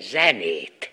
zenét.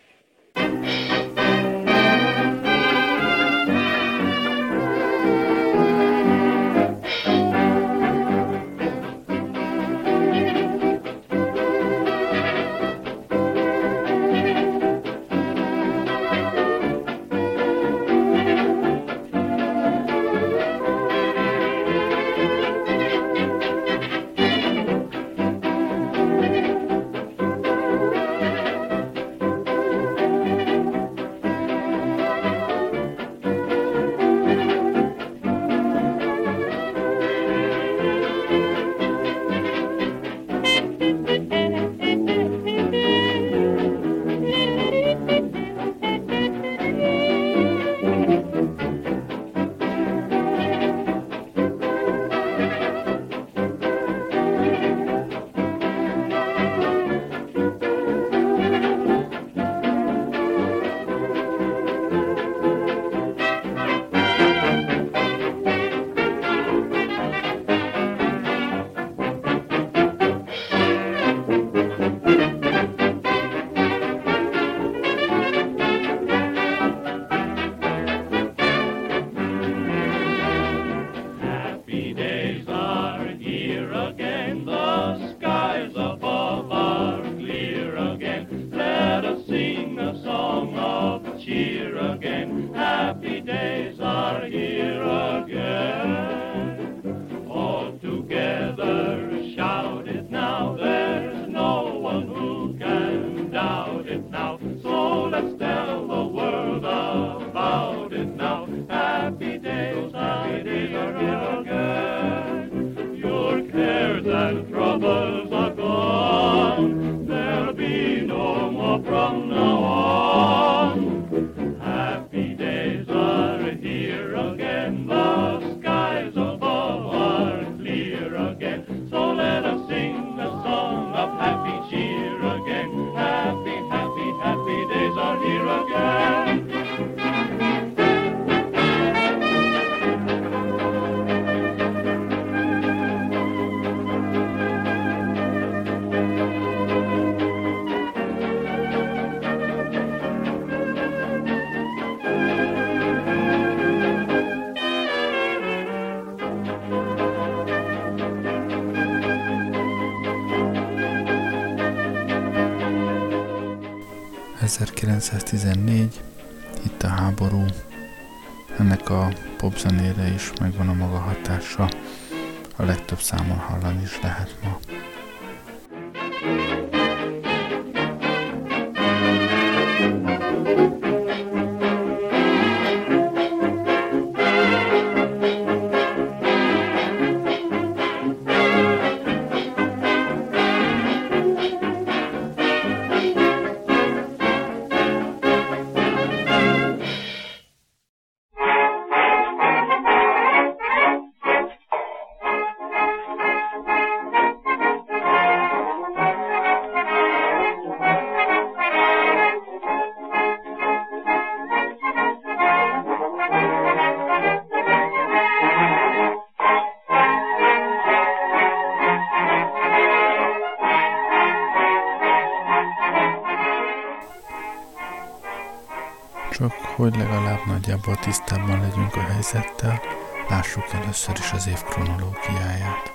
Hogy legalább nagyjából tisztában legyünk a helyzettel, lássuk először is az év kronológiáját.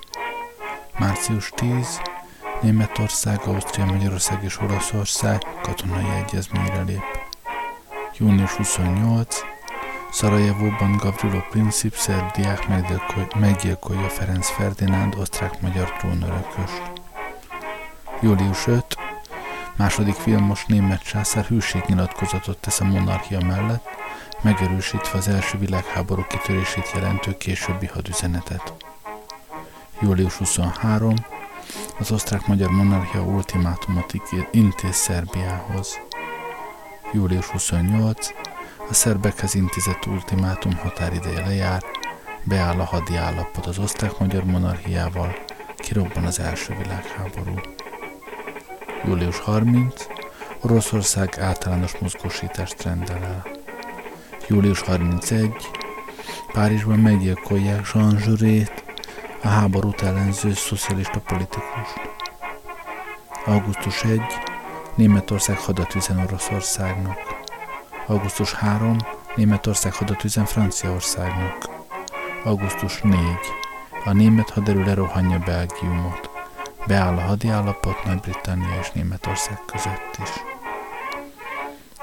Március 10. Németország, Ausztria, Magyarország és Olaszország katonai egyezményre lép. Június 28. Szarajevóban Gavrilo Princip szerb diák meggyilkolja Ferenc Ferdinánd osztrák-magyar trónörököst. Július 5. Második filmos német császár hűségnyilatkozatot tesz a monarchia mellett, megerősítve az első világháború kitörését jelentő későbbi hadüzenetet. Július 23. Az osztrák-magyar monarchia ultimátumot intéz Szerbiához. Július 28. A szerbekhez intézett ultimátum határideje lejár, beáll a hadi állapot az osztrák-magyar monarchiával, kirobban az első világháború július 30, Oroszország általános mozgósítást rendel el. Július 31, Párizsban meggyilkolják Jean Zsurét, a háborút ellenző szocialista politikust. Augusztus 1, Németország hadat üzen Oroszországnak. Augusztus 3. Németország hadat üzen Franciaországnak. Augusztus 4. A német haderő lerohanja Belgiumot. Beáll a hadiállapot Nagy-Britannia és Németország között is.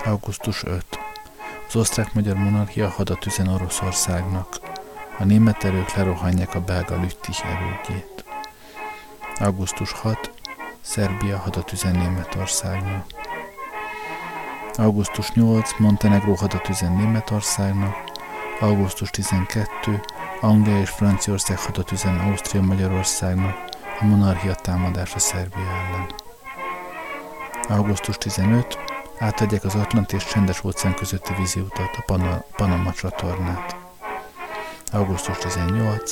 Augusztus 5. Az osztrák-magyar monarchia hadat üzen Oroszországnak. A német erők lerohanják a belga Lüttich erődjét. Augusztus 6. Szerbia hadat üzen Németországnak. Augusztus 8. Montenegró hadat üzen Németországnak. Augusztus 12. Anglia és Franciaország hadat üzen Ausztria Magyarországnak a monarchia támadása Szerbia ellen. Augusztus 15. Átadják az Atlanti és Csendes óceán közötti víziutat, a Pana- Panama csatornát. Augusztus 18.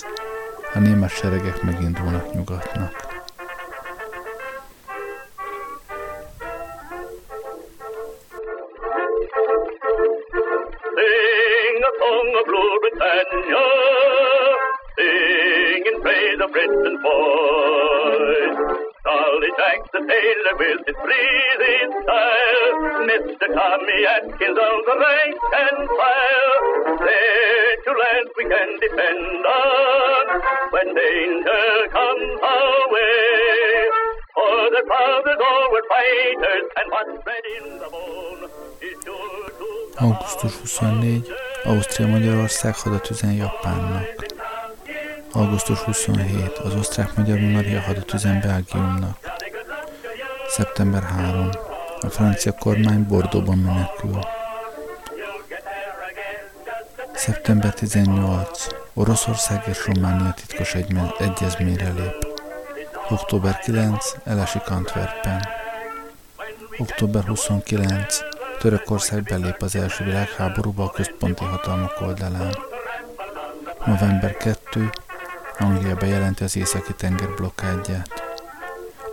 A német seregek megindulnak nyugatnak. Atkins of the rank and file. There we can depend on when danger comes our way. For the proud always fighters and what's bred in the bone is sure to... Augusztus 24. Ausztria Magyarország hadat üzen Japánnak. Augusztus 27. Az osztrák-magyar monarchia hadat üzen Belgiumnak. Szeptember 3. A francia kormány Bordóban menekül. Szeptember 18. Oroszország és Románia titkos egyezményre lép. Október 9. Elesik Antwerpen. Október 29. Törökország belép az első világháborúba a központi hatalmak oldalán. November 2. Anglia bejelenti az északi tenger blokkádját.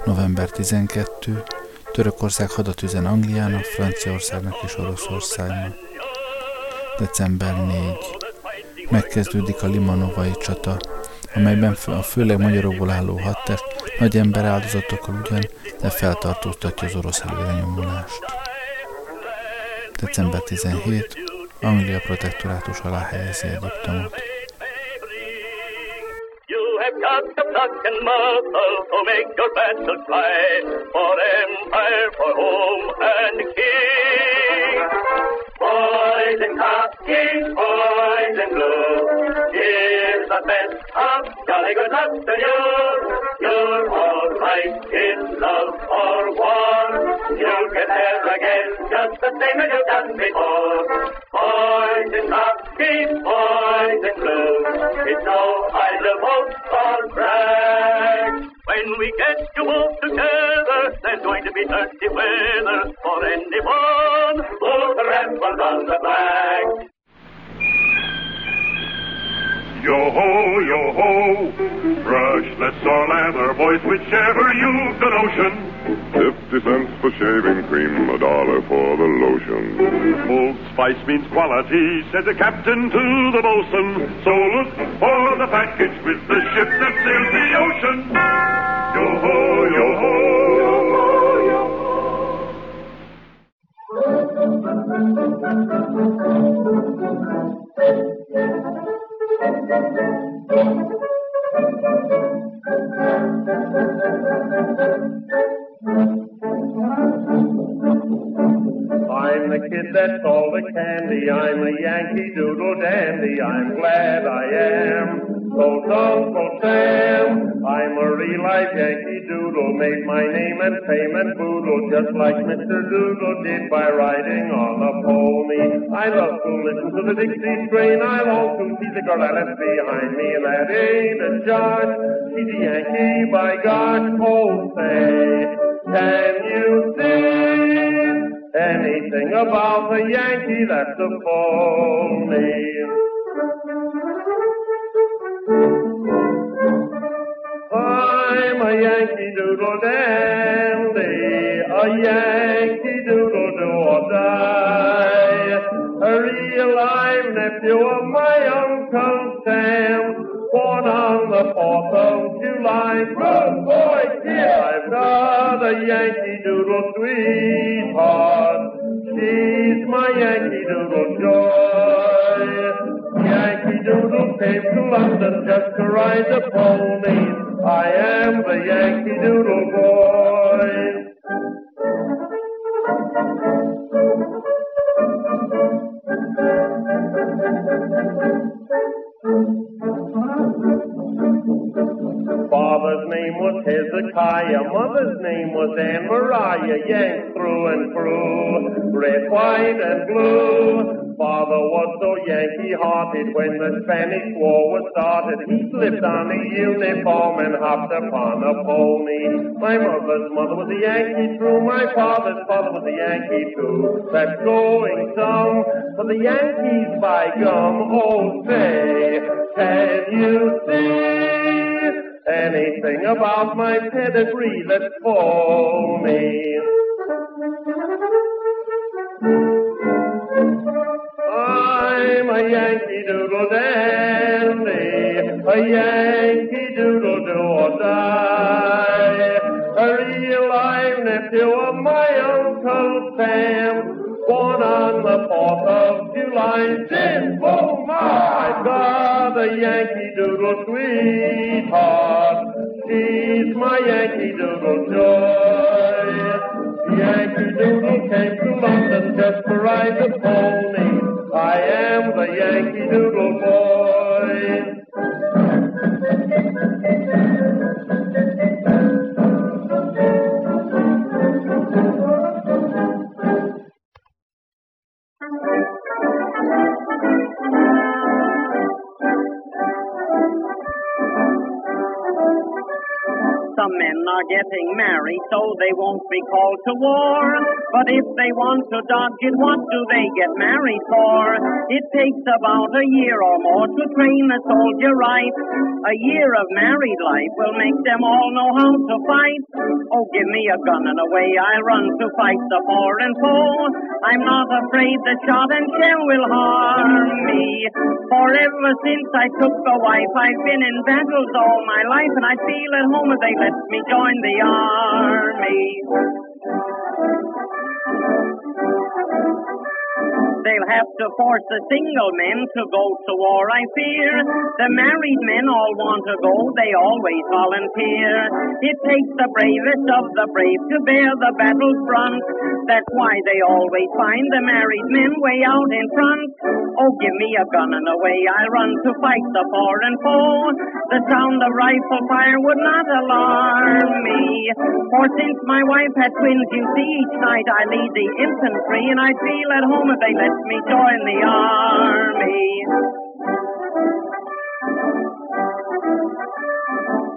November 12. Törökország hadat üzen Angliának, Franciaországnak és Oroszországnak. December 4. Megkezdődik a Limanovai csata, amelyben a főleg magyarokból álló hadtest nagy ember áldozatokkal ugyan, de feltartóztatja az orosz előrenyomulást. December 17. Anglia protektorátus alá helyezi Egyiptomot. Muscle to make your battle fly for empire, for home and king. Boys in khaki, boys in blue, here's the best of jolly good luck to you. You're all right in love or war. You'll get there again just the same as you've done before. Boys in khaki, boys in blue, it's no idle boast or brag. When we get to both together, there's going to be dirty weather for anyone who's trampled on the flag. Yo ho, yo ho, brushless or leather, boys, whichever you've the notion. Fifty cents for shaving cream, a dollar for the lotion. Old Spice means quality, said the captain to the bosun. So look for the package with the ship that sails the ocean. Yo ho, yo ho. I'm the kid that's all the candy. I'm a Yankee Doodle dandy. I'm glad I am. So I'm a real life Yankee Doodle. Made my name and fame and boodle just like Mr. Doodle did by riding on a pony. I love to listen to the Dixie strain. I long to see the girl I left behind me, and that ain't a judge. She's a Yankee by God. Oh, say, can you sing? Anything about the Yankee that's a phony. မယံကိတုတော်တံတေအယံကိတုတော်တော်တအရိယလိုက်နဲ့ပြောမယံခံတံပေါ်နာမပေါ်ဆုံးကျူလိုက်ဘုဘောကျိလိုက်သာတယံကိတုတော်တွေ့ပါရှိမယံကိတုတော်တော်ယံကိတုတော်တေပြုလမ်းတဲ့ just to ride upon me I am the Yankee Doodle boy. Hezekiah, mother's name was Anne Mariah, Yank through and through, red, white, and blue. Father was so Yankee-hearted when the Spanish War was started. He slipped on a uniform and hopped upon a pony. My mother's mother was a Yankee true, my father's father was a Yankee too. That's going some for the Yankees by gum. Oh, say, can you see? Anything about my pedigree that's phony. I'm a Yankee Doodle dandy, a Yankee Doodle do or die, a real live nephew sweetheart. She's my Yankee Doodle joy. Yankee Doodle came to London just to ride the pony. I am the Yankee Doodle boy. already so they won't be called to war. But if they want to dodge it, what do they get married for? It takes about a year or more to train a soldier right. A year of married life will make them all know how to fight. Oh, give me a gun and away I run to fight the foreign foe. I'm not afraid the shot and shell will harm me. For ever since I took a wife, I've been in battles all my life, and I feel at home if they let me join the army me. They'll have to force the single men to go to war, I fear. The married men all want to go, they always volunteer. It takes the bravest of the brave to bear the battle front. That's why they always find the married men way out in front. Oh, give me a gun and away I run to fight the foreign foe. The sound of rifle fire would not alarm me. For since my wife had twins, you see, each night I lead the infantry, and I feel at home if they let me join the army.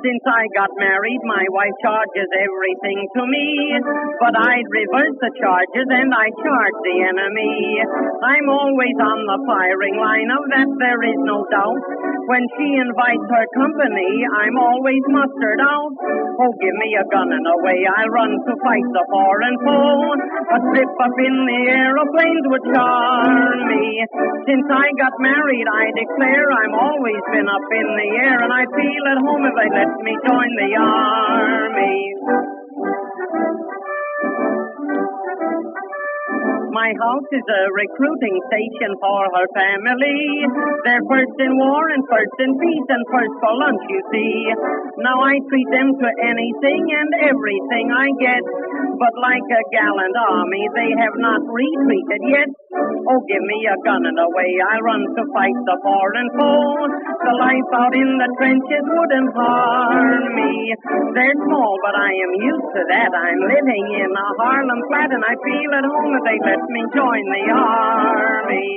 Since I got married, my wife charges everything to me. But I'd reverse the charges and I charge the enemy. I'm always on the firing line, of that there is no doubt. When she invites her company, I'm always mustered out. Oh, give me a gun and away I'll run to fight the foreign foe. A trip up in the aeroplanes would charm me. Since I got married, I declare I'm always been up in the air, and I feel at home if they let me join the army. My house is a recruiting station for her family. They're first in war and first in peace and first for lunch, you see. Now I treat them to anything and everything I get. But like a gallant army, they have not retreated yet. Oh, give me a gun and away I run to fight the foreign foe. The life out in the trenches wouldn't harm me. They're small, but I am used to that. I'm living in a Harlem flat and I feel at home if they let me join the army.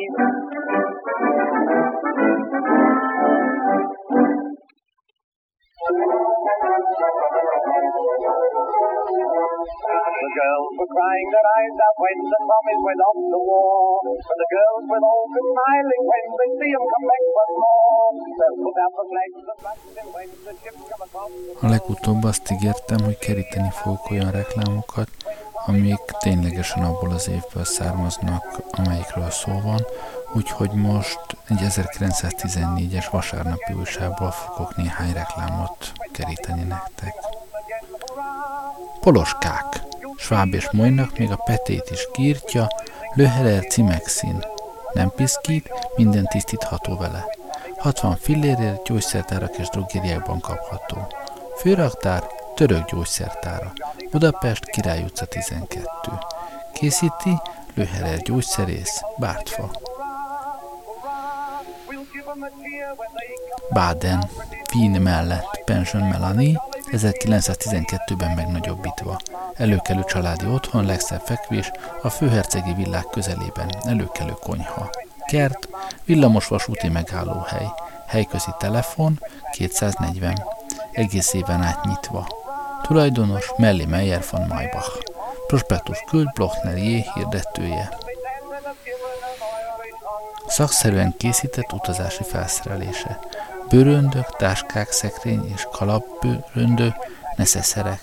The girls were crying their eyes out when the Tommies went off to war. But the girls were all smiling when they see 'em come back once more. They'll put out the flags and flags and when the ships come across. A legutóbb azt ígértem, hogy keríteni fogok olyan reklámokat, amik ténylegesen abból az évből származnak, amelyikről szó van, úgyhogy most egy 1914-es vasárnapi újságból fogok néhány reklámot keríteni nektek. Poloskák. Schwab és Molynak még a petét is kírtja, Löherer cimexin. Nem piszkít, minden tisztítható vele. 60 fillérért gyógyszertárak és drogériákban kapható. Főraktár, török gyógyszertára. Budapest, Király utca 12. Készíti Löherer gyógyszerész, Bártfa. Baden, Wien mellett Pension Melanie, 1912-ben megnagyobbítva. Előkelő családi otthon, legszebb fekvés, a főhercegi villák közelében, előkelő konyha. Kert, villamos vasúti megállóhely, helyközi telefon, 240, egész éven átnyitva. Tulajdonos Melli Meyer von Maybach. Prospektus küld Blochner J. hirdetője. Szakszerűen készített utazási felszerelése. Bőröndök, táskák, szekrény és kalapbőröndő, neszeszerek.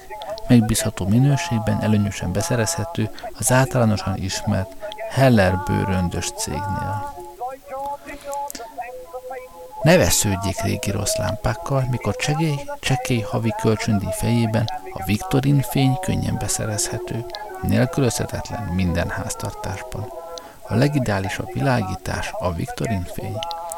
Megbízható minőségben előnyösen beszerezhető az általánosan ismert Heller bőröndös cégnél. Ne vesződjék régi rossz lámpákkal, mikor csekély, csekély havi kölcsöndíj fejében a Viktorin fény könnyen beszerezhető, nélkülözhetetlen minden háztartásban. A legideálisabb világítás a Viktorin fény.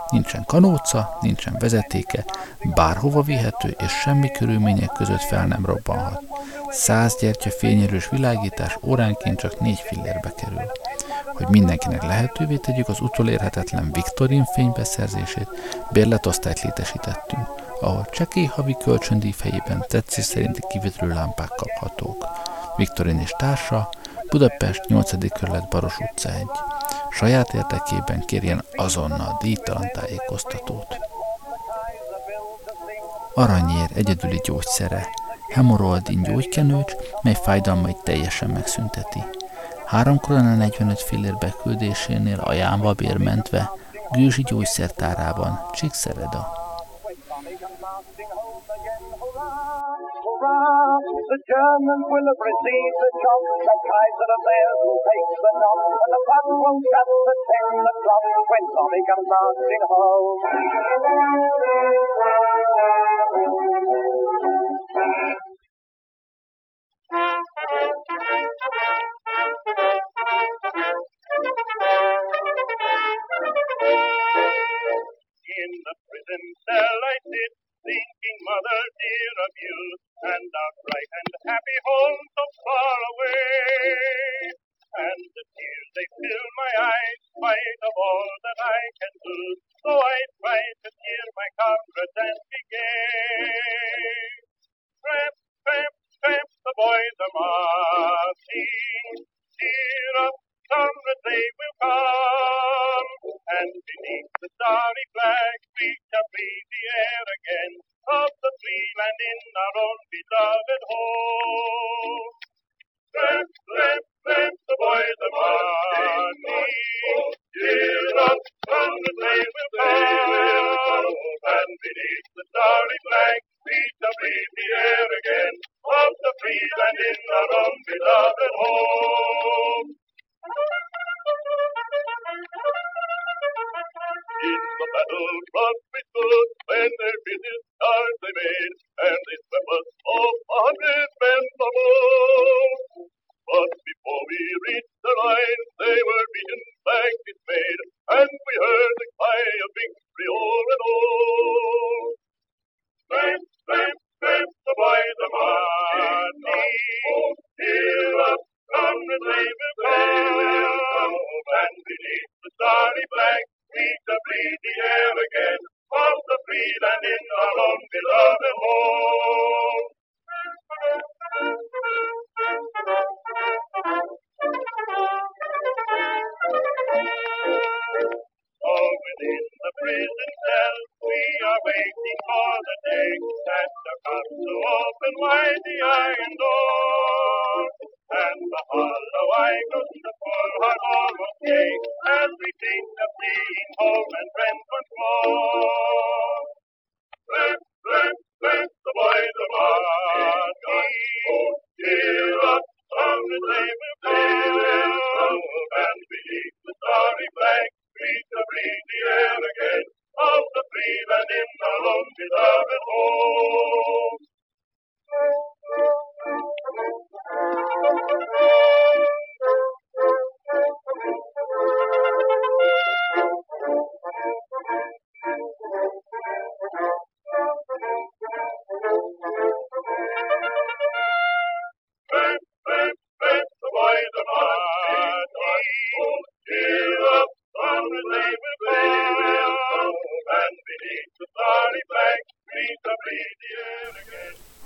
Nincsen kanóca, nincsen vezetéke, bárhova vihető, és semmi körülmények között fel nem robbanhat. Száz gyertya fényerős világítás óránként csak négy fillérbe kerül. Hogy mindenkinek lehetővé tegyük az utolérhetetlen Viktorin fénybeszerzését, bérletosztályt létesítettünk, ahol csekély havi kölcsöndíj fejében tetszés szerinti kivitelő lámpák kaphatók. Viktorin és társa, Budapest 8. kerület Baros utca 1 saját érdekében kérjen azonnal díjtalan tájékoztatót. Aranyér egyedüli gyógyszere, hemoroldin gyógykenőcs, mely fájdalmait teljesen megszünteti. Három korona 45 fillér beküldésénél ajánlva bérmentve, Gőzsi gyógyszertárában, Csíkszereda. The Germans will have received the shock. The Kaiser of theirs will take the knock. And the puck will shut at ten o'clock when Tommy comes marching home. In the prison cell I sit, thinking, mother dear of you, and our bright and happy home so far away. And the tears they fill my eyes, spite of all that I can do, so I try to cheer my comrades and be gay. Tramp, tramp, tramp, the boys are marching. Cheer up, comrades, they will come. And beneath the starry flag, we shall breathe the air again of the free land in our own beloved home. Tramp, tramp, tramp, the boys are marching. Cheer up, comrades, they will come. And beneath the starry flag,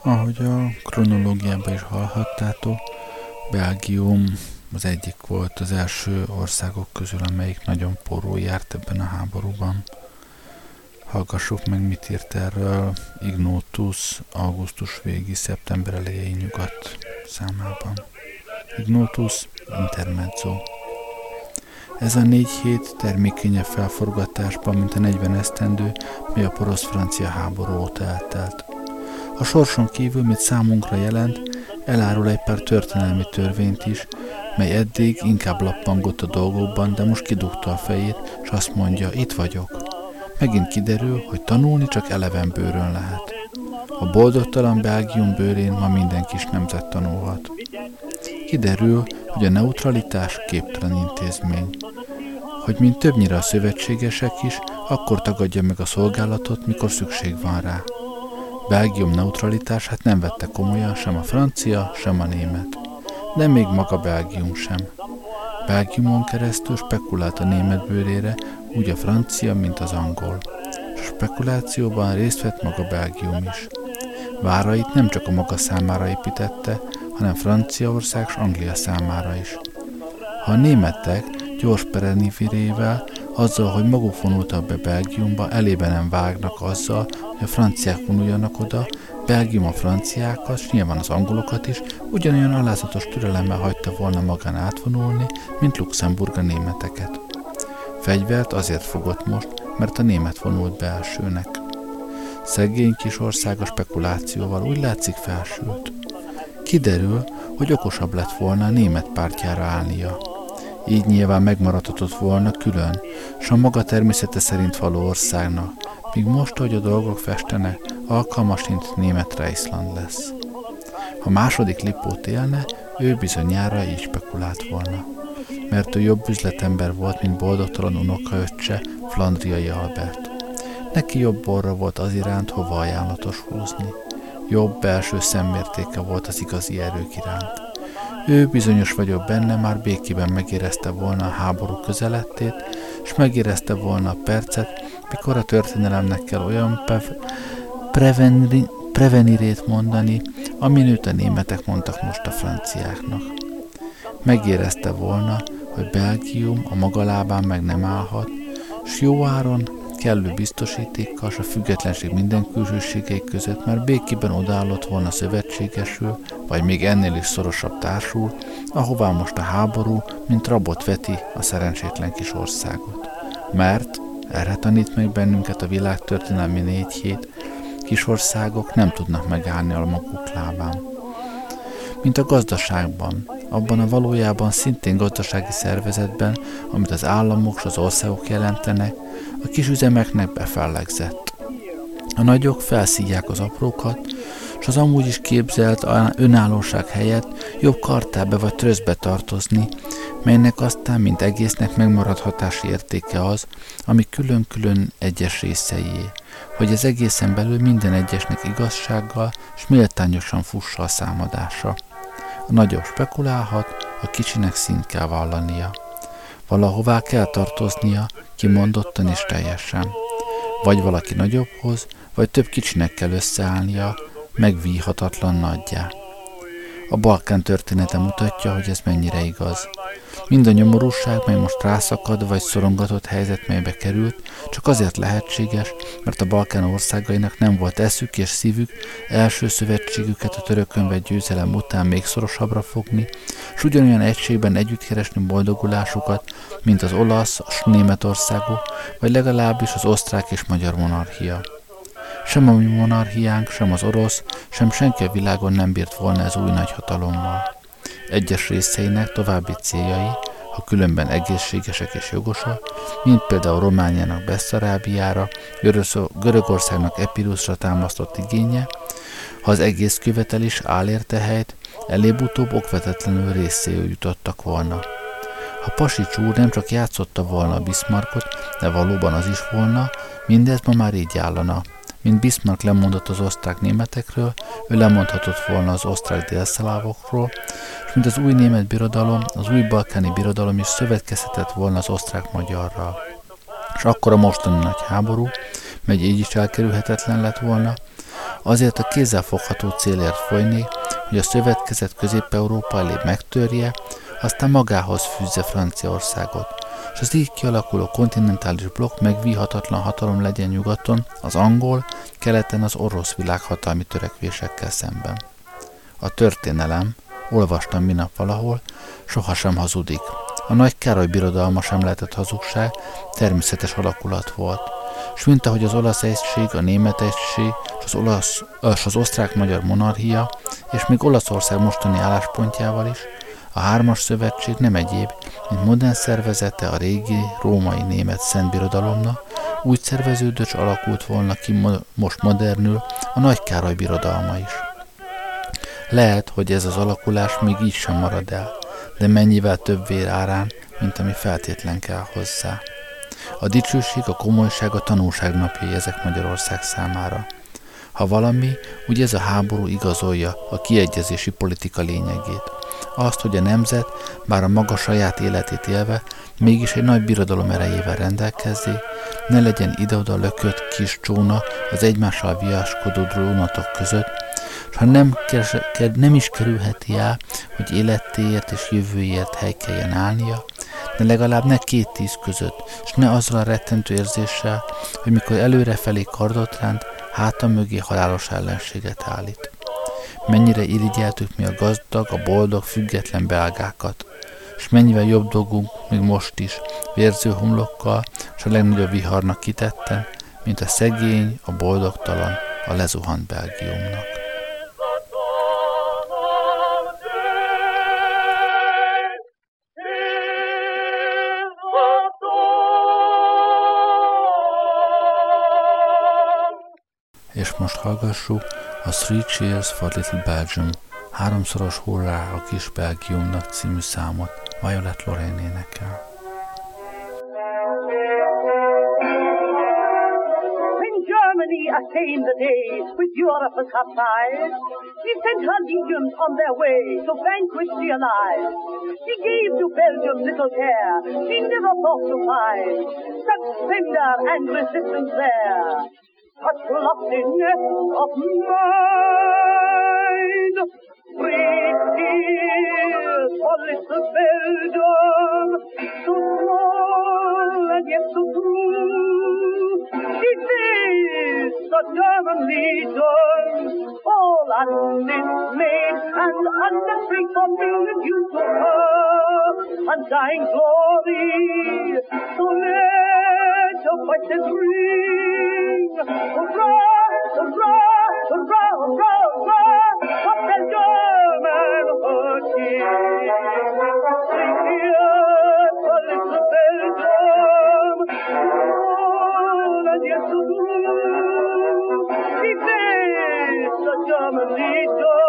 Ahogy a kronológiában is hallhattátok, Belgium az egyik volt az első országok közül, amelyik nagyon poró járt ebben a háborúban. Hallgassuk meg, mit írt erről Ignotus augusztus végi, szeptember elején nyugat számában. Ignotus Intermezzo ez a négy hét termékenyebb felforgatásban, mint a 40 esztendő, mely a porosz-francia háború óta eltelt. A sorson kívül, mit számunkra jelent, elárul egy pár történelmi törvényt is, mely eddig inkább lappangott a dolgokban, de most kidugta a fejét, és azt mondja, itt vagyok. Megint kiderül, hogy tanulni csak eleven bőrön lehet. A boldogtalan Belgium bőrén ma minden kis nemzet tanulhat. Kiderül, hogy a neutralitás képtelen intézmény. Hogy mint többnyire a szövetségesek is, akkor tagadja meg a szolgálatot, mikor szükség van rá. Belgium neutralitását nem vette komolyan sem a francia, sem a német. De még maga Belgium sem. Belgiumon keresztül spekulált a német bőrére, úgy a francia, mint az angol. A spekulációban részt vett maga Belgium is. Várait nem csak a maga számára építette, hanem Franciaország és Anglia számára is. Ha a németek gyors perenivirével, azzal, hogy maguk vonultak be Belgiumba, elébe nem vágnak azzal, hogy a franciák vonuljanak oda, Belgium a franciákat, és nyilván az angolokat is, ugyanolyan alázatos türelemmel hagyta volna magán átvonulni, mint Luxemburg a németeket. Fegyvert azért fogott most, mert a német vonult be elsőnek. Szegény kis ország a spekulációval úgy látszik felsült. Kiderül, hogy okosabb lett volna a német pártjára állnia. Így nyilván megmaradhatott volna külön, s a maga természete szerint való országnak, míg most, hogy a dolgok festenek, alkalmasint német Reiszland lesz. Ha második Lipót élne, ő bizonyára így spekulált volna. Mert ő jobb üzletember volt, mint boldogtalan unokaöccse, Flandriai Albert. Neki jobb orra volt az iránt, hova ajánlatos húzni jobb belső szemmértéke volt az igazi erők iránt. Ő bizonyos vagyok benne, már békében megérezte volna a háború közelettét, és megérezte volna a percet, mikor a történelemnek kell olyan pev- prevenri- prevenirét mondani, amin őt a németek mondtak most a franciáknak. Megérezte volna, hogy Belgium a maga lábán meg nem állhat, s jó áron kellő biztosítékkal és a függetlenség minden külsőségei között már békében odállott volna szövetségesül, vagy még ennél is szorosabb társul, ahová most a háború, mint rabot veti a szerencsétlen kis országot. Mert, erre tanít meg bennünket a világtörténelmi négy hét, kis országok nem tudnak megállni a maguk lábán. Mint a gazdaságban, abban a valójában szintén gazdasági szervezetben, amit az államok és az országok jelentenek, a kis üzemeknek befellegzett. A nagyok felszívják az aprókat, és az amúgy is képzelt önállóság helyett jobb kartába vagy tröszbe tartozni, melynek aztán mint egésznek megmaradhatási értéke az, ami külön-külön egyes részeié, hogy az egészen belül minden egyesnek igazsággal és méltányosan fussa a számadása. A nagyobb spekulálhat, a kicsinek szint kell vallania. Valahová kell tartoznia, kimondottan és teljesen. Vagy valaki nagyobbhoz, vagy több kicsinek kell összeállnia, megvíhatatlan nagyjá. A Balkán története mutatja, hogy ez mennyire igaz. Mind a nyomorúság, mely most rászakad vagy szorongatott helyzet, melybe került, csak azért lehetséges, mert a Balkán országainak nem volt eszük és szívük első szövetségüket a törökön vett győzelem után még szorosabbra fogni, és ugyanolyan egységben együtt keresni boldogulásukat, mint az olasz, a németországok, vagy legalábbis az osztrák és magyar monarchia. Sem a mi monarchiánk, sem az orosz, sem senki a világon nem bírt volna ez új nagy hatalommal. Egyes részeinek további céljai, ha különben egészségesek és jogosak, mint például Romániának Besztarábiára, Görögországnak Epirusra támasztott igénye, ha az egész követelés állérte helyt, elébb-utóbb okvetetlenül részéül jutottak volna. Ha Pasics úr nem csak játszotta volna a Bismarckot, de valóban az is volna, mindez ma már így állana. Mint Bismarck lemondott az osztrák németekről, ő lemondhatott volna az osztrák délszalávokról, és mint az új német birodalom, az új balkáni birodalom is szövetkezhetett volna az osztrák magyarral. És akkor a mostani nagy háború, mely így is elkerülhetetlen lett volna, Azért a kézzelfogható célért folyni, hogy a szövetkezet Közép-Európa elé megtörje, aztán magához fűzze Franciaországot, és az így kialakuló kontinentális blokk megvíhatatlan hatalom legyen nyugaton, az angol, keleten az orosz világhatalmi törekvésekkel szemben. A történelem, olvastam minap valahol, sohasem hazudik. A nagy Károly birodalma sem lehetett hazugság, természetes alakulat volt. És mint ahogy az olasz egység, a német egység, és az, olasz, és az osztrák-magyar monarchia, és még Olaszország mostani álláspontjával is, a hármas szövetség nem egyéb, mint modern szervezete a régi római német szentbirodalomnak, úgy szerveződött alakult volna ki mo- most modernül a Nagy Károly birodalma is. Lehet, hogy ez az alakulás még így sem marad el, de mennyivel több vér árán, mint ami feltétlen kell hozzá. A dicsőség, a komolyság, a tanulság napjai ezek Magyarország számára. Ha valami, úgy ez a háború igazolja a kiegyezési politika lényegét. Azt, hogy a nemzet, bár a maga saját életét élve, mégis egy nagy birodalom erejével rendelkezzé, ne legyen ide-oda lökött kis csóna az egymással viaskodó drónatok között, és ha nem, nem is kerülheti el, hogy életéért és jövőért hely kelljen állnia, de legalább ne két tíz között, és ne azzal a rettentő érzéssel, hogy mikor előrefelé kardot ránt, háta mögé halálos ellenséget állít. Mennyire irigyeltük mi a gazdag, a boldog, független belgákat, és mennyivel jobb dolgunk még most is, vérző homlokkal, és a legnagyobb viharnak kitetten, mint a szegény, a boldogtalan, a lezuhant Belgiumnak. és most hallgassuk a Three Cheers for Little Belgium, háromszoros hurrá a kis Belgiumnak című számot Violet Lorraine énekel. Germany attained the day with Europe as her prize. She sent her legions on their way to vanquish the Allies. She gave to Belgium little care. She never thought to find such splendor and resistance there such loftiness of. Free tears for little Belgium, so small and yet so true. She faced the German legions, all undismayed and unafraid for million you to her, undying glory. So let so fight this ring. Hurrah, hurrah, hurrah, hurrah, hurrah. Up and your manhood king. Here for little Belgium. All and yet to do. Keep this a German leader.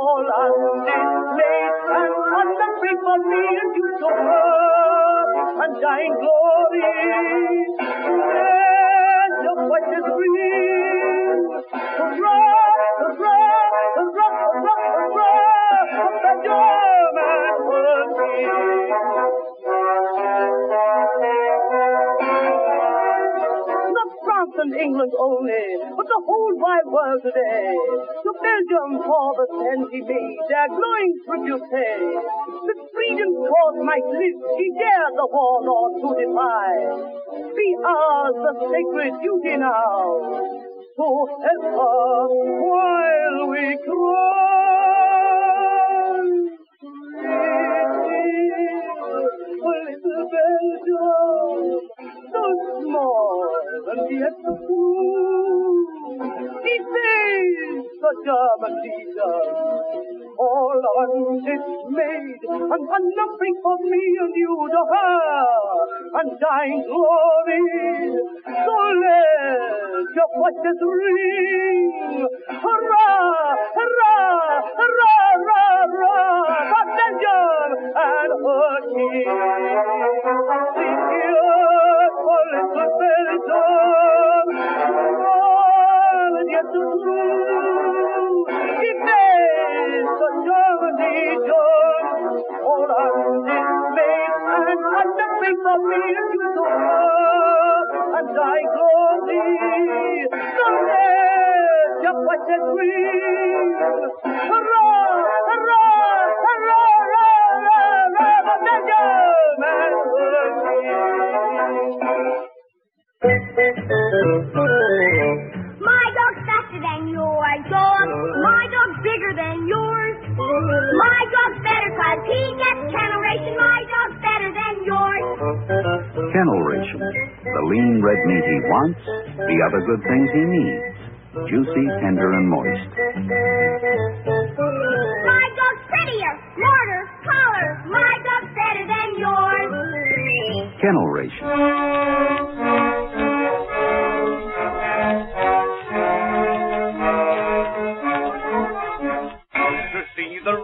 All on this plate and on the big for me and you to her. And dying glory. England only, but the whole wide world today. To Belgium for the he made, their glowing tribute pay. That freedom's cause might live, he dared the warlord to defy. Be ours the sacred duty now, to help her while we cry. The German leader, all undismayed and unafraid for me and you to her, undying glory. So let your voices ring, hurrah, hurrah, hurrah, the My dog's faster than yours, dog. My dog's bigger than yours. My dog's better cause he gets kennel ration. My dog's better than yours. Kennel ration. The lean red meat he wants, the other good things he needs. Juicy, tender, and moist. My dog's prettier, smarter, taller. My dog's better than yours. Kennel ration.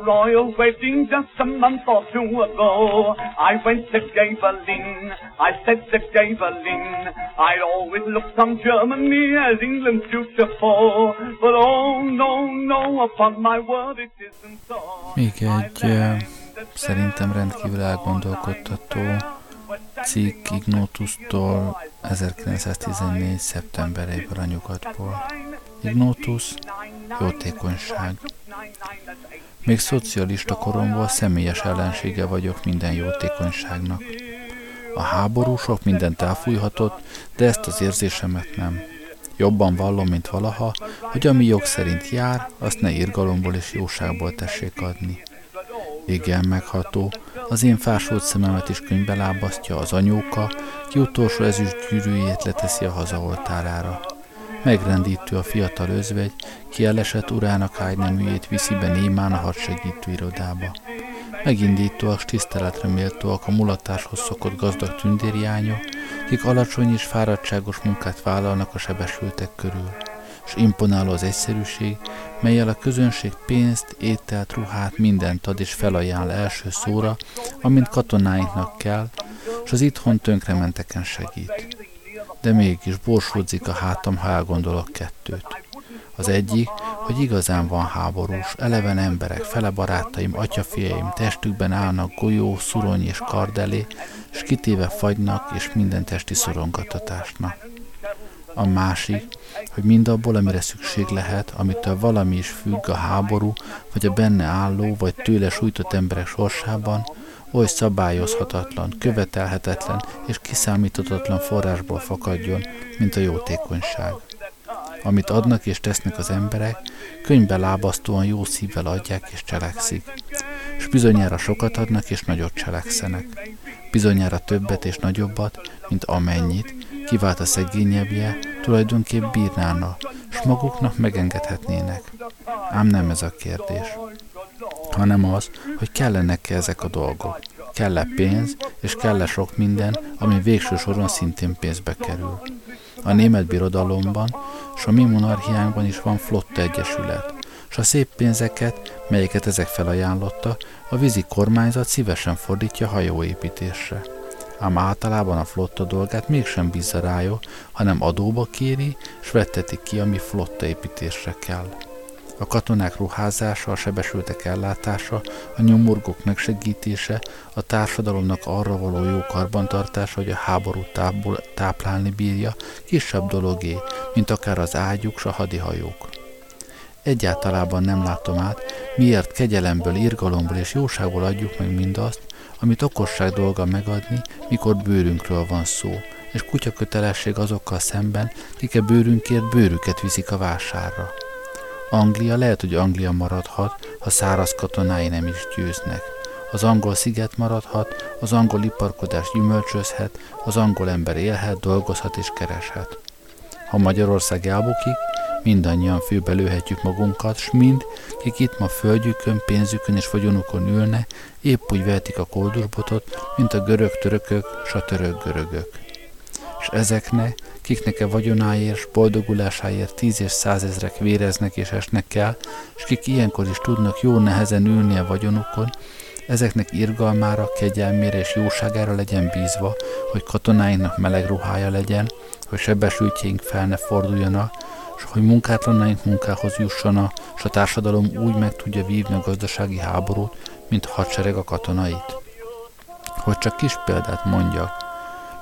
Royal wedding just a month or two ago. I went to Gavelin, I said to Gavelin, I'd always looked on Germany as England's future foe. But oh no, no, upon my word it isn't so. Még egy szerintem rendkívül elgondolkodtató cikk Ignotusztól 1914. szeptemberében a nyugatból. Ignotus, jótékonyság. Még szocialista koromból személyes ellensége vagyok minden jótékonyságnak. A háború sok mindent elfújhatott, de ezt az érzésemet nem. Jobban vallom, mint valaha, hogy ami jog szerint jár, azt ne irgalomból és jóságból tessék adni. Igen, megható, az én fásult szememet is könyvbe lábasztja az anyóka, ki utolsó ezüst gyűrűjét leteszi a hazaoltárára. Megrendítő a fiatal özvegy, ki elesett urának ágyneműjét viszi be némán a hadsegítő irodába. Megindítóak, tiszteletre méltóak a mulatáshoz szokott gazdag tündérjányok, kik alacsony és fáradtságos munkát vállalnak a sebesültek körül. És imponáló az egyszerűség, melyel a közönség pénzt, ételt, ruhát, mindent ad és felajánl első szóra, amint katonáinknak kell, és az itthon tönkrementeken segít. De mégis borsódzik a hátam, ha elgondolok kettőt. Az egyik, hogy igazán van háborús, eleven emberek, fele barátaim, atyafiaim testükben állnak golyó, szurony és kard elé, és kitéve fagynak és minden testi szorongatatásnak. A másik, hogy mindabból, amire szükség lehet, amitől valami is függ a háború, vagy a benne álló, vagy tőle sújtott emberek sorsában, oly szabályozhatatlan, követelhetetlen és kiszámíthatatlan forrásból fakadjon, mint a jótékonyság. Amit adnak és tesznek az emberek, könyvbe lábasztóan jó szívvel adják és cselekszik. És bizonyára sokat adnak és nagyot cselekszenek. Bizonyára többet és nagyobbat, mint amennyit, kivált a szegényebbje, tulajdonképp bírnána, s maguknak megengedhetnének. Ám nem ez a kérdés, hanem az, hogy kellenek-e ezek a dolgok. Kell-e pénz, és kell-e sok minden, ami végső soron szintén pénzbe kerül. A német birodalomban, s a mi monarchiánkban is van flotta egyesület, és a szép pénzeket, melyeket ezek felajánlotta, a vízi kormányzat szívesen fordítja hajóépítésre. Ám általában a flotta dolgát mégsem bízza rája, hanem adóba kéri, s vetteti ki, ami flotta építésre kell. A katonák ruházása, a sebesültek ellátása, a nyomorgók megsegítése, a társadalomnak arra való jó karbantartása, hogy a háború tápból, táplálni bírja, kisebb dologé, mint akár az ágyuk s a hadihajók. Egyáltalában nem látom át, miért kegyelemből, irgalomból és jóságból adjuk meg mindazt, amit okosság dolga megadni, mikor bőrünkről van szó, és kutya kötelesség azokkal szemben, kik a bőrünkért bőrüket viszik a vásárra. Anglia lehet, hogy Anglia maradhat, ha száraz katonái nem is győznek. Az angol sziget maradhat, az angol iparkodás gyümölcsözhet, az angol ember élhet, dolgozhat és kereshet. Ha Magyarország elbukik, mindannyian főbe lőhetjük magunkat, s mind, kik itt ma földjükön, pénzükön és vagyonukon ülne, épp úgy vehetik a koldusbotot, mint a görög törökök, s a török görögök. És ezeknek, kiknek a vagyonáért, s boldogulásáért tíz és százezrek véreznek és esnek el, és kik ilyenkor is tudnak jó nehezen ülni a vagyonukon, ezeknek irgalmára, kegyelmére és jóságára legyen bízva, hogy katonáinknak meleg ruhája legyen, hogy sebesültjeink fel ne forduljanak, és hogy munkátlanaink munkához jussana, és a társadalom úgy meg tudja vívni a gazdasági háborút, mint a hadsereg a katonait. Hogy csak kis példát mondjak,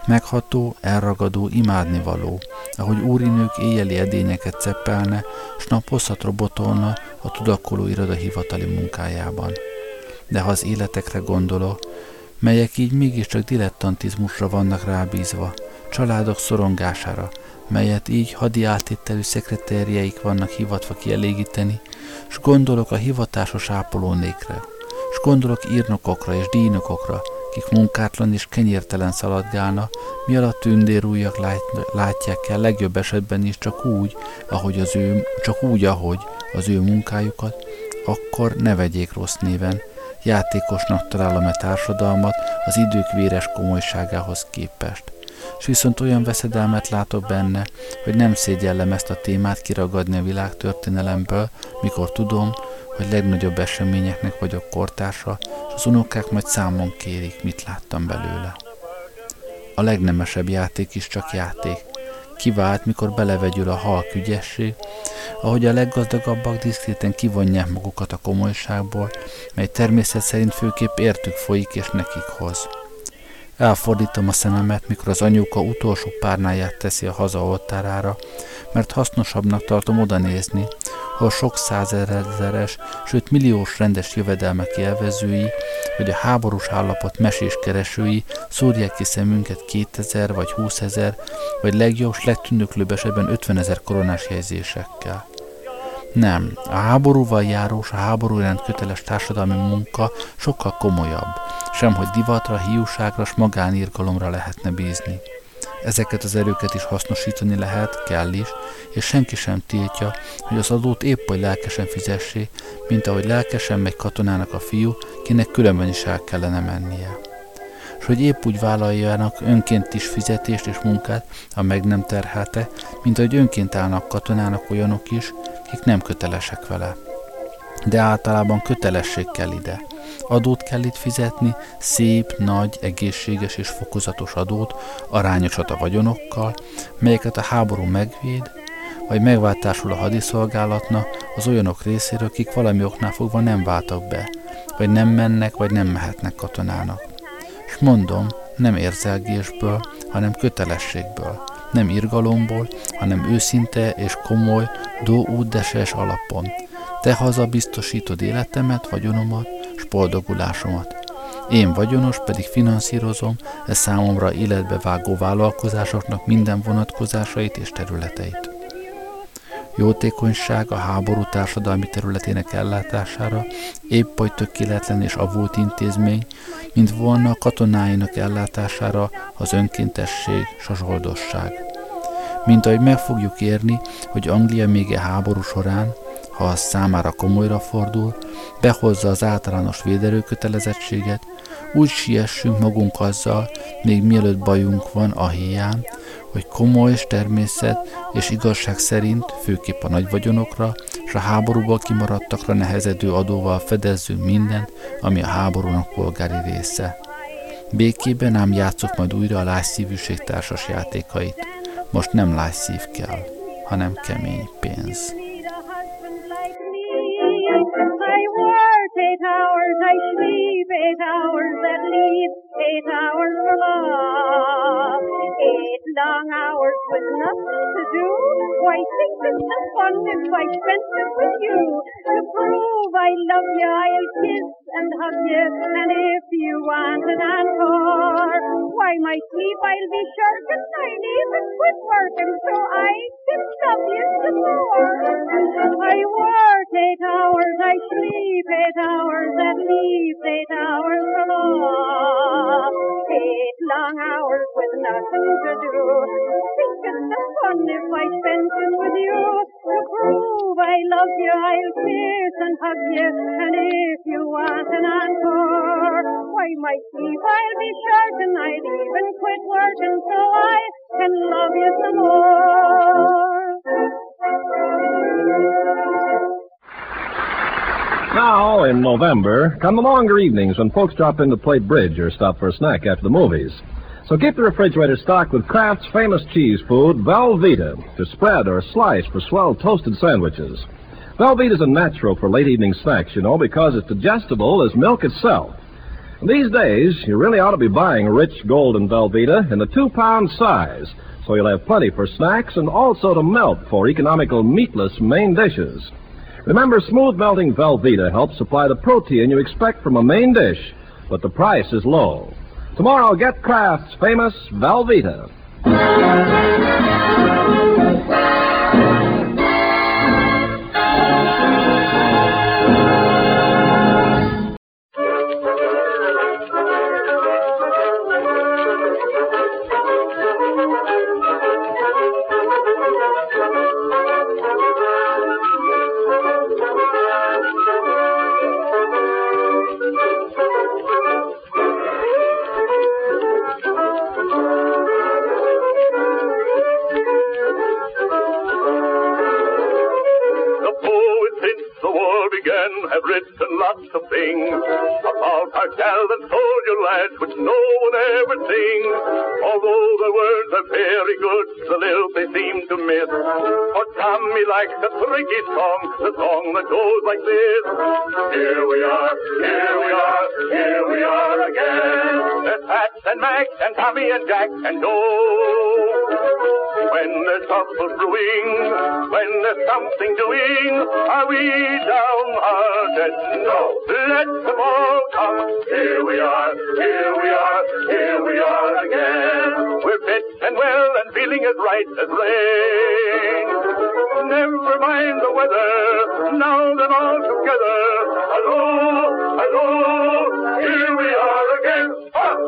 Megható, elragadó, imádnivaló, ahogy úrinők éjjeli edényeket ceppelne, s naposzat robotolna a tudakoló iroda hivatali munkájában. De ha az életekre gondolok, melyek így mégiscsak dilettantizmusra vannak rábízva, családok szorongására, melyet így hadi átételű szekretérjeik vannak hivatva kielégíteni, s gondolok a hivatásos ápolónékre, s gondolok írnokokra és díjnokokra, kik munkátlan és kenyértelen szaladgálna, mi alatt tündérújak látják el legjobb esetben is csak úgy, ahogy az ő, csak úgy, ahogy az ő munkájukat, akkor ne vegyék rossz néven, játékosnak találom-e társadalmat az idők véres komolyságához képest. És viszont olyan veszedelmet látok benne, hogy nem szégyellem ezt a témát kiragadni a világ történelemből, mikor tudom, hogy legnagyobb eseményeknek vagyok kortársa, és az unokák majd számon kérik, mit láttam belőle. A legnemesebb játék is csak játék. Kivált, mikor belevegyül a halk ügyesség, ahogy a leggazdagabbak diszkréten kivonják magukat a komolyságból, mely természet szerint főképp értük folyik és nekik hoz. Elfordítom a szememet, mikor az anyuka utolsó párnáját teszi a haza oltárára, mert hasznosabbnak tartom oda nézni, a sok százezeres, sőt milliós rendes jövedelmek élvezői, vagy a háborús állapot mesés keresői szúrják ki szemünket 2000 vagy 20 ezer, vagy legjobb, legtűnöklőbb esetben 50 ezer koronás helyzésekkel. Nem, a háborúval járós, a háború iránt köteles társadalmi munka sokkal komolyabb, sem hogy divatra, hiúságra s magánírgalomra lehetne bízni. Ezeket az erőket is hasznosítani lehet, kell is, és senki sem tiltja, hogy az adót épp oly lelkesen fizessé, mint ahogy lelkesen megy katonának a fiú, kinek különben is el kellene mennie. És hogy épp úgy vállaljanak önként is fizetést és munkát, ha meg nem terhelte, mint ahogy önként állnak katonának olyanok is, kik nem kötelesek vele. De általában kötelesség kell ide. Adót kell itt fizetni, szép, nagy, egészséges és fokozatos adót, arányosat a vagyonokkal, melyeket a háború megvéd, vagy megváltásul a hadiszolgálatna az olyanok részéről, akik valami oknál fogva nem váltak be, vagy nem mennek, vagy nem mehetnek katonának. És mondom, nem érzelgésből, hanem kötelességből, nem irgalomból, hanem őszinte és komoly, dó útdeses alapon. Te haza biztosítod életemet, vagyonomat, s boldogulásomat. Én vagyonos pedig finanszírozom e számomra életbe vágó vállalkozásoknak minden vonatkozásait és területeit. Jótékonyság a háború társadalmi területének ellátására épp oly tökéletlen és avult intézmény, mint volna a katonáinak ellátására az önkéntesség s a zsoldosság. Mint ahogy meg fogjuk érni, hogy Anglia még a e háború során, ha az számára komolyra fordul, behozza az általános védelőkötelezettséget, úgy siessünk magunk azzal, még mielőtt bajunk van a hián, hogy komoly és természet és igazság szerint, főképp a nagy vagyonokra, és a háborúból kimaradtakra nehezedő adóval fedezzünk mindent, ami a háborúnak polgári része. Békében ám játszok majd újra a lágyszívűség társas játékait. Most nem lágyszív kell, hanem kemény pénz. Eight hours, that leaves eight hours for love. Long hours with nothing to do. Why, think it's the fun if I spent it with you. To prove I love you, I'll kiss and hug you, and if you want an encore, why, my sleep I'll be shirking, I'll even quit working so I can love you some more. I work eight hours, I sleep eight hours, and leave eight hours love. Eight long hours with nothing to do. Think it's the fun if I spent it with you. To prove I love you, I'll kiss and hug you, and if you want an encore, why my sleep I'll be short and I'll even quit working so I can love you some more. Now, in November, come the longer evenings when folks drop in to play bridge or stop for a snack after the movies. So keep the refrigerator stocked with Kraft's famous cheese food, Velveeta, to spread or slice for swell toasted sandwiches. Velveeta is a natural for late evening snacks, you know, because it's digestible as milk itself. These days, you really ought to be buying rich golden Velveeta in the two pound size, so you'll have plenty for snacks and also to melt for economical meatless main dishes. Remember, smooth melting Velveeta helps supply the protein you expect from a main dish, but the price is low. Tomorrow, get Kraft's famous Velveeta. Likes a song, the song that goes like this. Here we are, here we are, here we are again. There's Pat and Max and Tommy and Jack and Joe. When there's trouble brewing, when there's something doing, are we downhearted? No, let them all come. Here we are, here we are, here we are again. We're fit and well and feeling as right as rain. Never mind the weather, now then all together. Hello, hello, here we are again. Ah!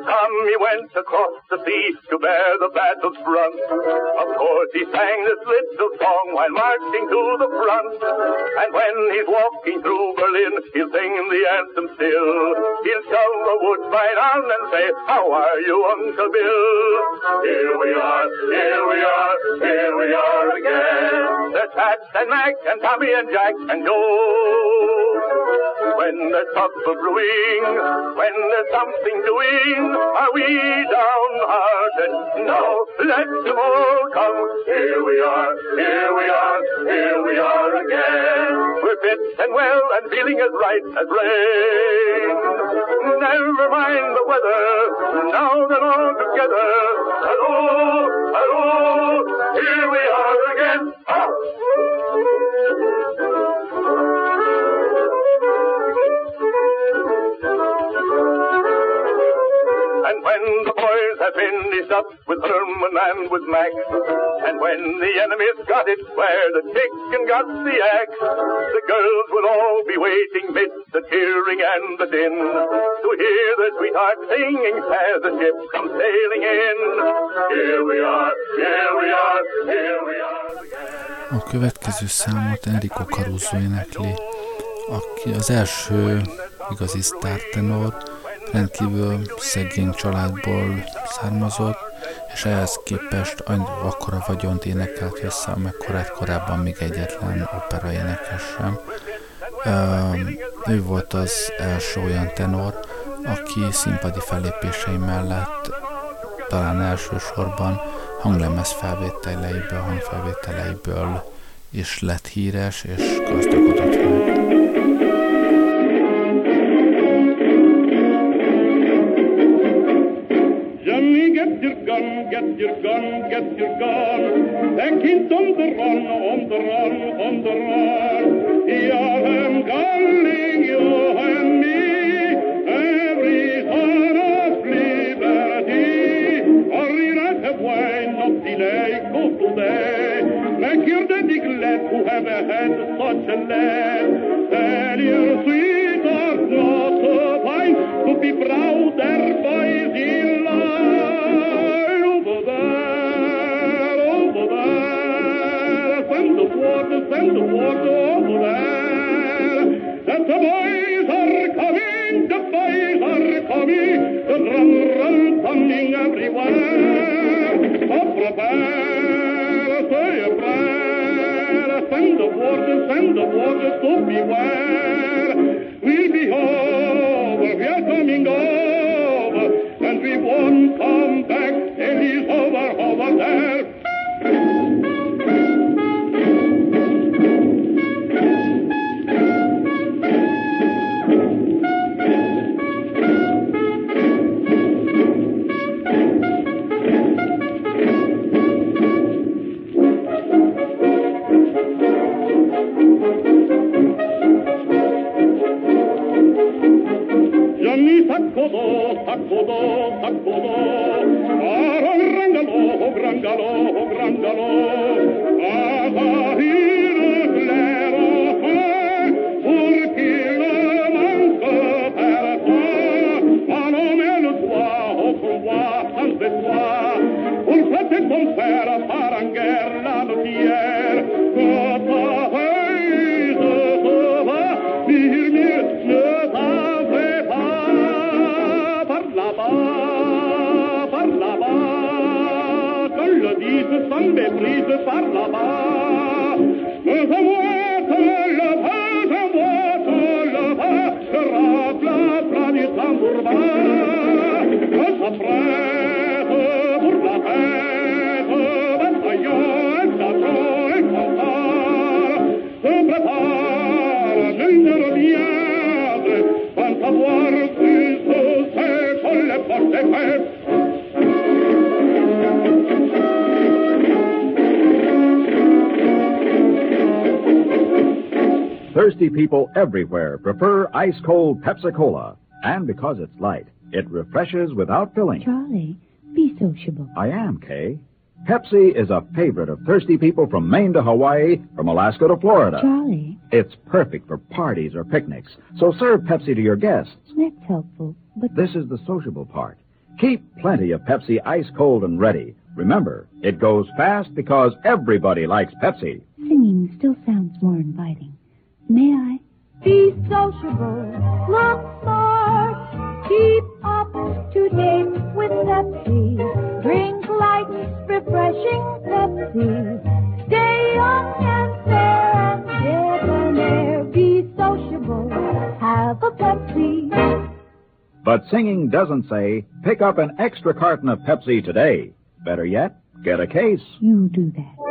When Tommy went across the sea to bear the battle's brunt. of course he sang this little song while marching to the front. And when he's walking through Berlin, he'll sing the anthem still. He'll shove a woodbine on and say, How are you, Uncle Bill? Here we are, here we are, here we are again. There's Pat and Mac and Tommy and Jack and Joe. When there's trouble brewing, when there's something doing, are we downhearted? No, let them all come. Here we are, here we are, here we are again. We're fit and well and feeling as right as rain. Never mind the weather, now that all together. Hello, hello, here we are again. Ah! When the boys have finished up with Herman and with Mac, and when the enemy's got it where the chicken got the axe, the girls will all be waiting midst the cheering and the din to hear their sweetheart singing as the ship comes sailing in. Here we are, here we are, here we are. A következő számot Enrico Caruso énekli, aki az első igazi sztártenor, rendkívül szegény családból származott, és ehhez képest akkora vagyont énekelt össze, amekkorát korábban még egyetlen opera énekes sem. Ő volt az első olyan tenor, aki színpadi fellépései mellett talán elsősorban hanglemez felvételeiből, hangfelvételeiből is lett híres, és gazdagodott meg. The send the water, send the water, so beware. We'll be over, we are coming over, Thirsty people everywhere prefer ice cold Pepsi Cola. And because it's light, it refreshes without filling. Charlie, be sociable. I am, Kay. Pepsi is a favorite of thirsty people from Maine to Hawaii, from Alaska to Florida. Charlie, It's perfect for parties or picnics, so serve Pepsi to your guests. that's helpful. But This is the sociable part. Keep plenty of Pepsi ice cold and ready. Remember, it goes fast because everybody likes Pepsi. singing still sounds more inviting. May I? Be sociable, look smart, keep up to date with Pepsi. Drink light, refreshing Pepsi. Stay young and fair and debonair. Be sociable, have a Pepsi. But singing doesn't say, pick up an extra carton of Pepsi today. Better yet, get a case. You do that.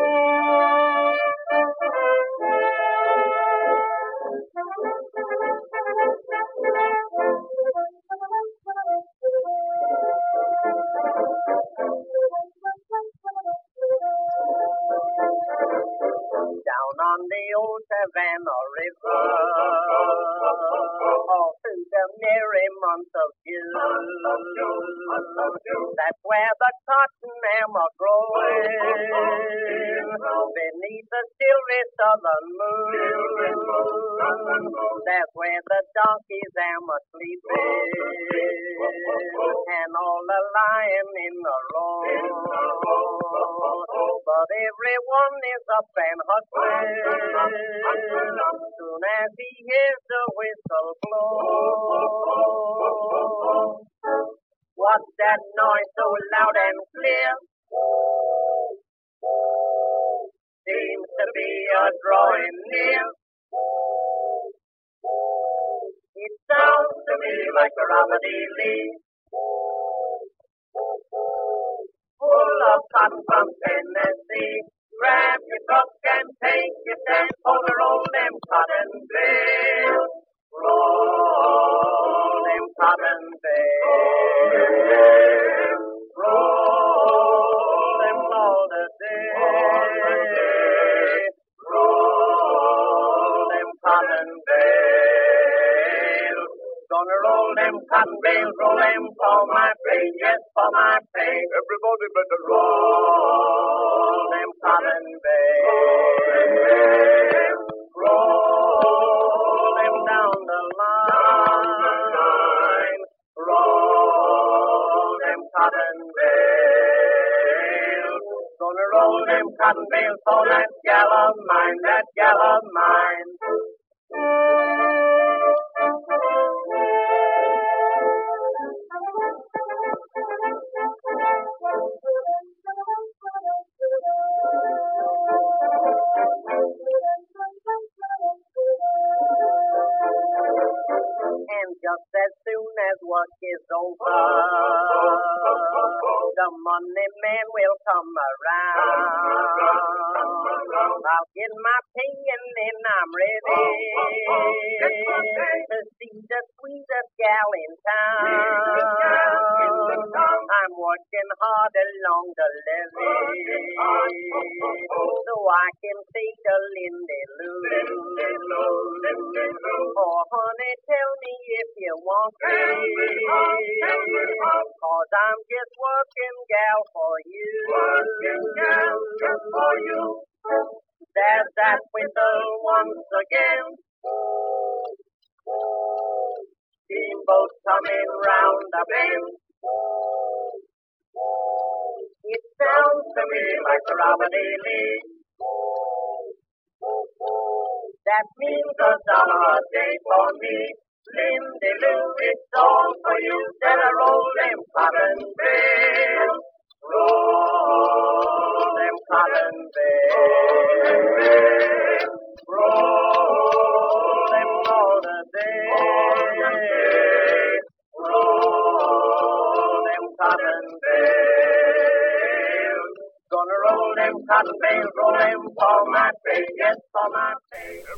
Southern moon. That's where the donkeys am a sleeping, and all the lion in the row. But everyone is up and hustling soon as he hears the whistle blow. What's that noise so loud and clear? To be a drawing near. It sounds to me like a Lee. Full of cotton from Tennessee. Grab your truck and take your stand for the roll them cotton bales. Roll them cotton bales. Roll roll them cotton bales, roll them for my pay, yes, for my pay. Everybody better roll them cotton bales. Roll them down the line. Roll them cotton bales. Gonna roll them cotton bales for that gal of mine, that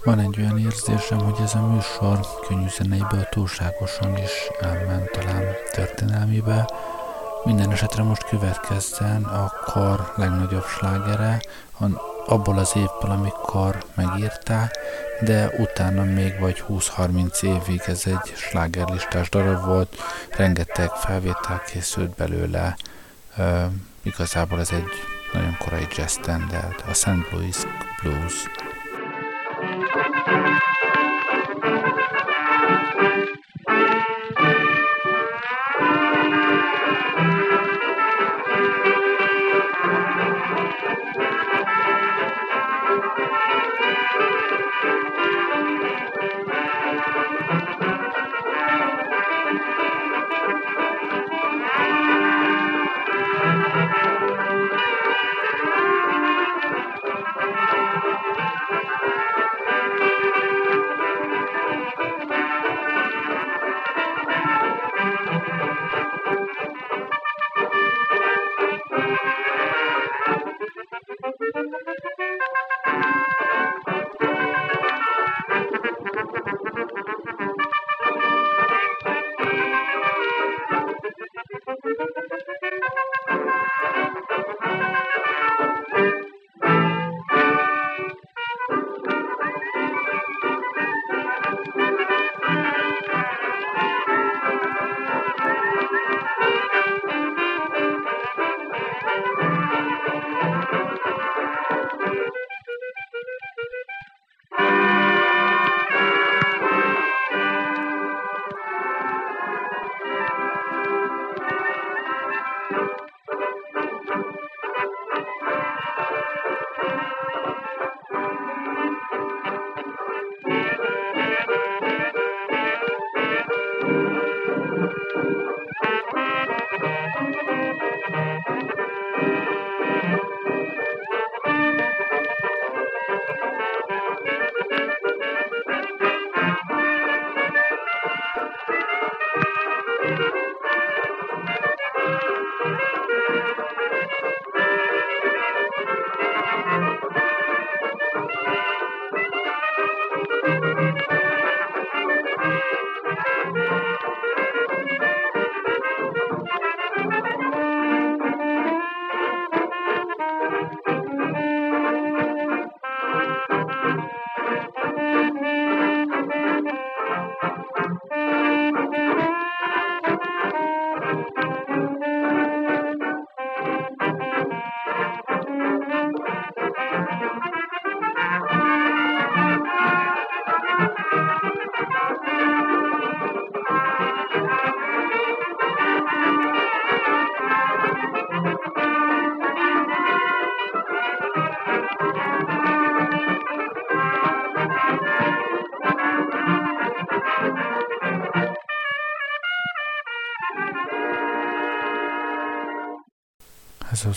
Van egy olyan érzésem, hogy ez a műsor könnyű zeneiből túlságosan is elment talán történelmibe. Minden esetre most következzen a kor legnagyobb slágere, abból az évből, amikor megírták, de utána még vagy 20-30 évig ez egy slágerlistás darab volt, rengeteg felvétel készült belőle, Ö, igazából ez egy nagyon korai jazz standard, a St. Louis Blues.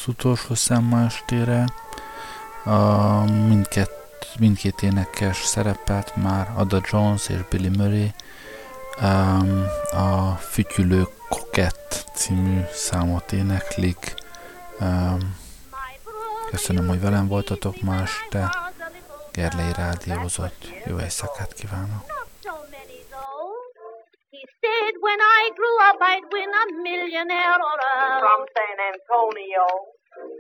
Az utolsó szám ma estére. A mindkét, mindkét énekes szerepelt már Ada Jones és Billy Murray. A Fütyülő Kokett című számot éneklik. Köszönöm, hogy velem voltatok ma este. Gerlei rádiózott. Jó éjszakát kívánok! When I grew up I'd win a millionaire or a From San Antonio.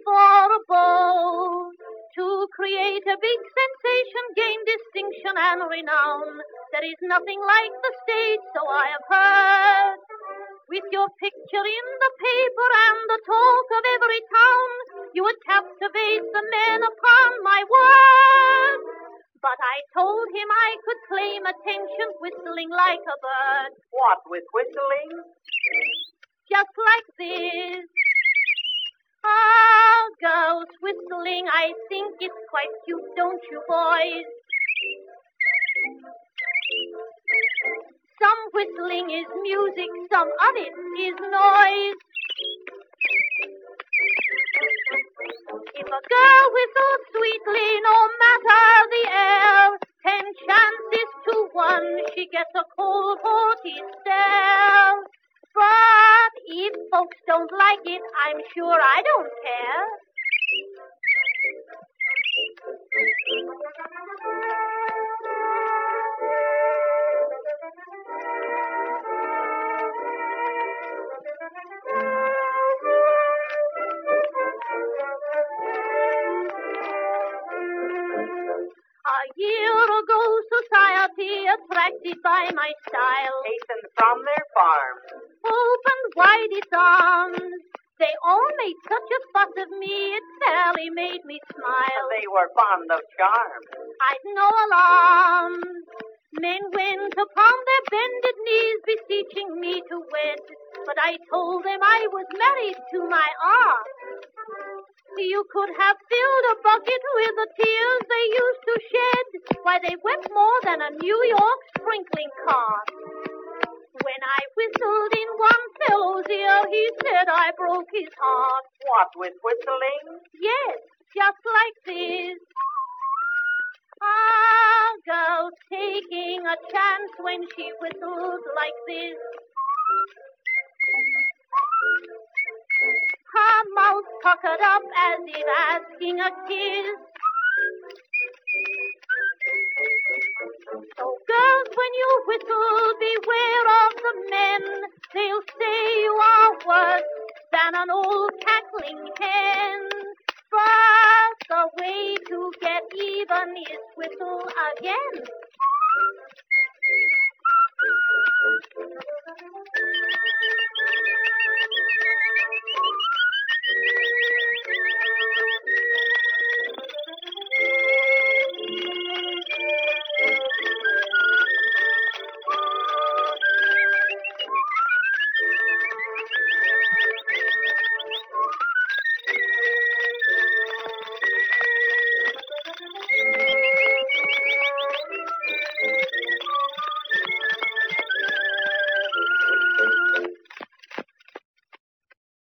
For a boat to create a big sensation, gain distinction and renown. There is nothing like the stage, so I have heard. With your picture in the paper and the talk of every town, you would captivate the men upon my word. But I told him I could claim attention whistling like a bird. What with whistling? Just like this. Ah, girls whistling, I think it's quite cute, don't you boys? Some whistling is music, some of it is noise. If a girl whistles sweetly, no matter the air, ten chances to one she gets a cold, haughty stare. But if folks don't like it, I'm sure I don't care. A year ago, attracted by my style Hastened from their farm. opened wide its arms. They all made such a fuss of me, it fairly made me smile. They were fond of charm. I'd no alarm. Men went upon their bended knees, beseeching me to wed. But I told them I was married to my art. You could have filled a bucket with the tears they used to shed. Why, they wept more than a New York sprinkling cart. When I whistled in one fellow's ear, he said I broke his heart. What with whistling? Yes, just like this. Ah, girl's taking a chance when she whistles like this. Her mouth puckered up as if asking a kiss. So girls, when you whistle, beware of the men. They'll say you are worse than an old cackling hen. But the way to get even is whistle again.